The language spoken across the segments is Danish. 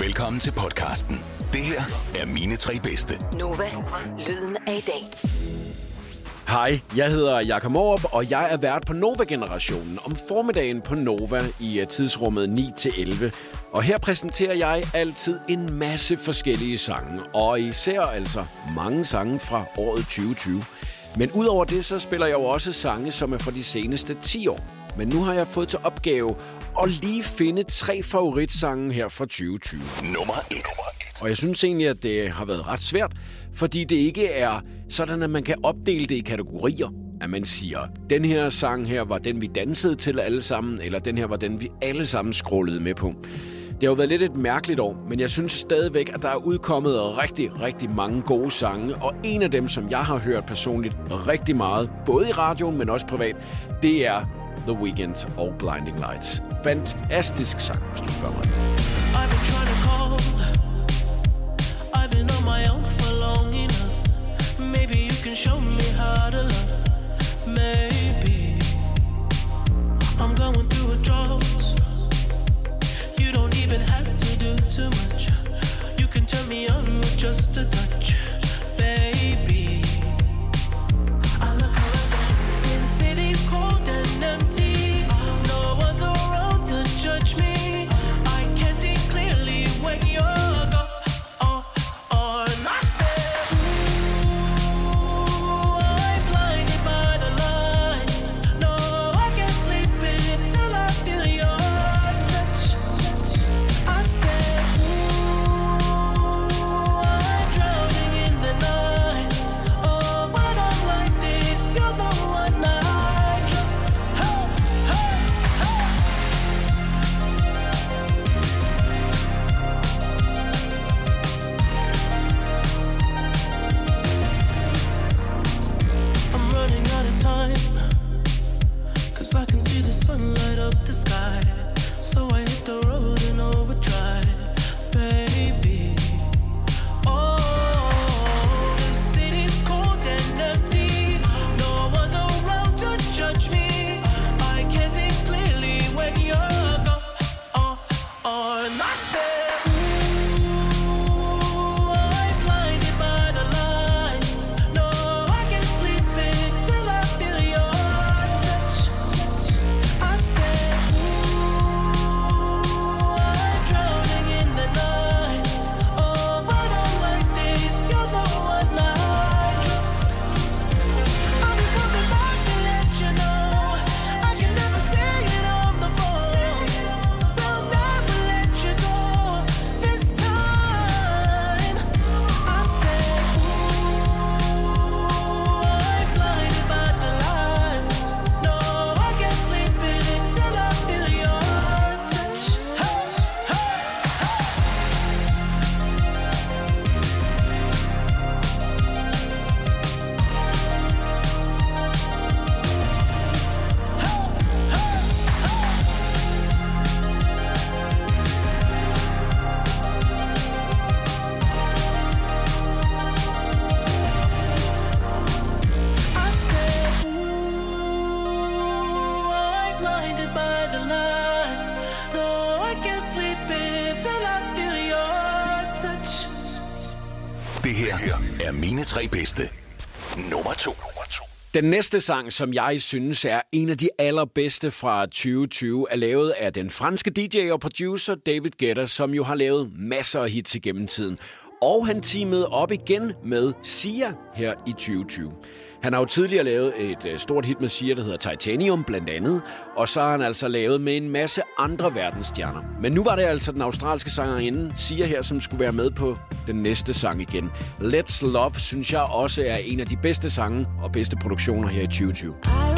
Velkommen til podcasten. Det her er mine tre bedste. Nova, lyden af i dag. Hej, jeg hedder Jakob Morup, og jeg er vært på Nova-generationen om formiddagen på Nova i øh, tidsrummet 9-11. Og her præsenterer jeg altid en masse forskellige sange, og især altså mange sange fra året 2020. Men udover det, så spiller jeg jo også sange, som er fra de seneste 10 år. Men nu har jeg fået til opgave at lige finde tre favoritsange her fra 2020. Nummer 1. Og jeg synes egentlig, at det har været ret svært, fordi det ikke er sådan, at man kan opdele det i kategorier. At man siger, den her sang her var den, vi dansede til alle sammen, eller den her var den, vi alle sammen scrollede med på. Det har jo været lidt et mærkeligt år, men jeg synes stadigvæk, at der er udkommet rigtig, rigtig mange gode sange. Og en af dem, som jeg har hørt personligt rigtig meget, både i radioen, men også privat, det er The Weeknd og Blinding Lights. Fantastisk sang, hvis du spørger mig. I've been trying to call. I've been on my own for long enough. Maybe you can show me how to love. Touch. Det her er mine tre bedste. Nummer 2. Den næste sang, som jeg synes er en af de allerbedste fra 2020, er lavet af den franske DJ og producer David Guetta, som jo har lavet masser af hits igennem tiden. Og han teamede op igen med Sia her i 2020. Han har jo tidligere lavet et øh, stort hit med Sia, der hedder Titanium blandt andet, og så har han altså lavet med en masse andre verdensstjerner. Men nu var det altså den australske sangerinde Sia her, som skulle være med på den næste sang igen. Let's Love synes jeg også er en af de bedste sange og bedste produktioner her i 2020.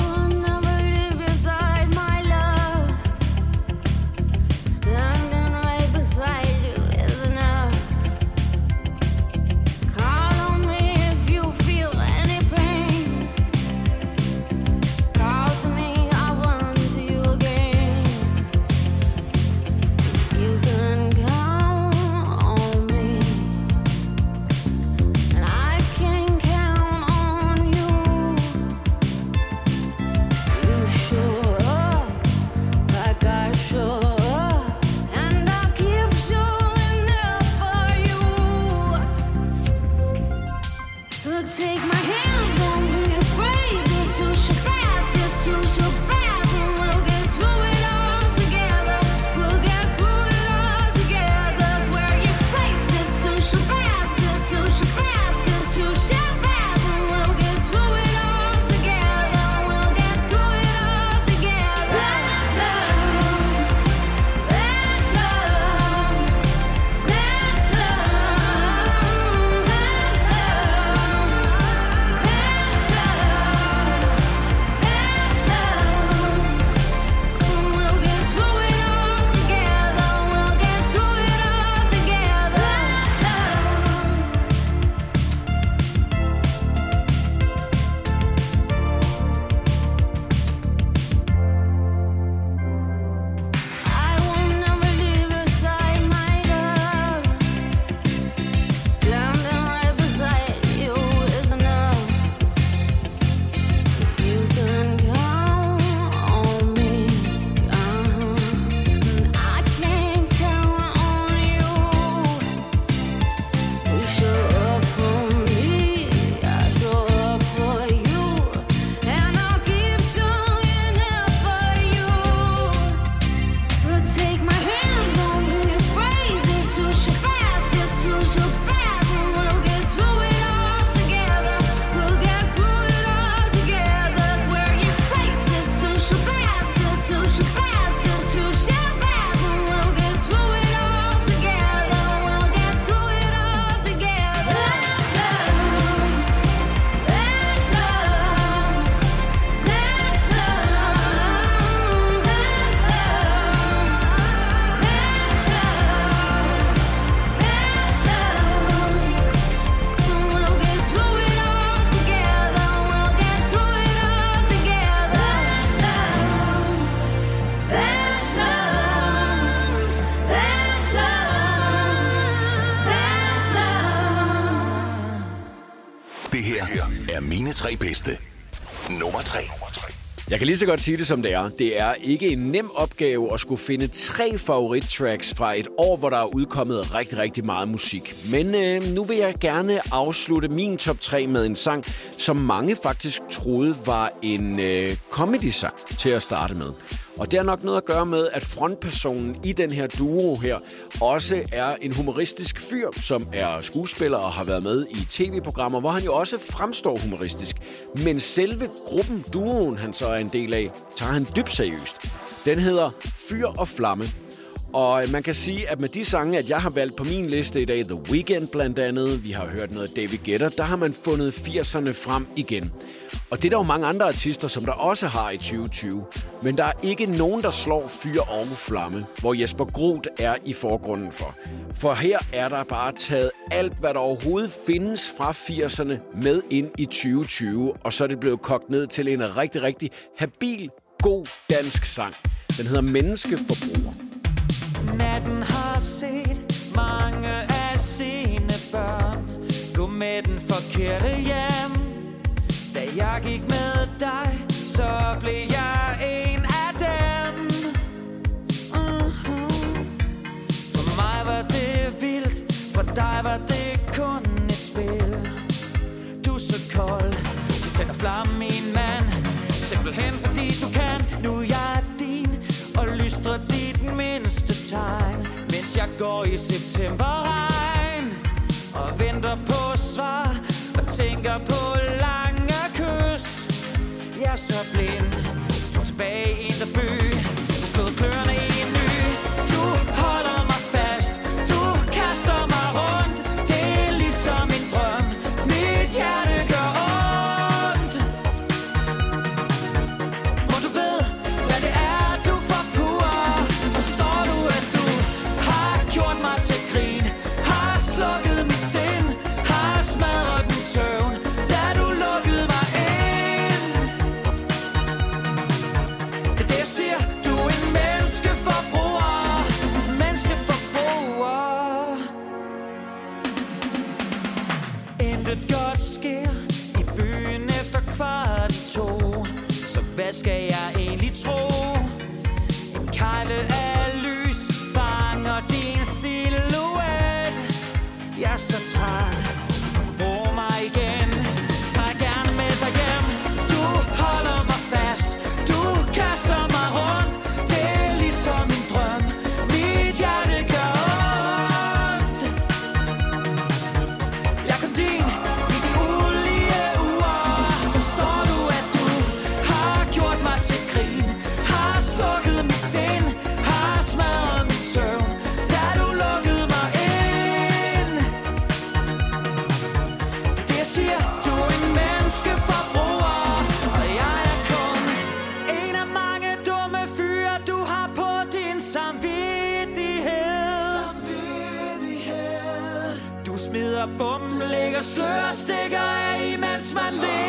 tre bedste. Nummer tre. Jeg kan lige så godt sige det, som det er. Det er ikke en nem opgave at skulle finde tre favorittracks fra et år, hvor der er udkommet rigtig, rigtig meget musik. Men øh, nu vil jeg gerne afslutte min top 3 med en sang, som mange faktisk troede var en øh, comedy-sang til at starte med. Og det har nok noget at gøre med, at frontpersonen i den her duo her også er en humoristisk fyr, som er skuespiller og har været med i tv-programmer, hvor han jo også fremstår humoristisk. Men selve gruppen, duoen han så er en del af, tager han dybt seriøst. Den hedder Fyr og Flamme, og man kan sige, at med de sange, at jeg har valgt på min liste i dag, The Weeknd blandt andet, vi har hørt noget David Guetta, der har man fundet 80'erne frem igen. Og det er der jo mange andre artister, som der også har i 2020. Men der er ikke nogen, der slår fyr og flamme, hvor Jesper Groth er i forgrunden for. For her er der bare taget alt, hvad der overhovedet findes fra 80'erne med ind i 2020, og så er det blevet kogt ned til en rigtig, rigtig habil, god dansk sang. Den hedder Menneskeforbruger. Natten har set mange af sine børn Gå med den forkerte hjem jeg gik med dig, så blev jeg en af dem. Mhm. For mig var det vildt, for dig var det kun et spil. Du er så kold, du tænder flamme, min mand. Simpelthen fordi du kan, nu er jeg din Og lystrer dit mindste tegn. Mens jeg går i septemberregn Og venter på svar Og tænker på jeg bomben, stikker af, mens man lever.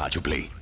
Menneskeforbruger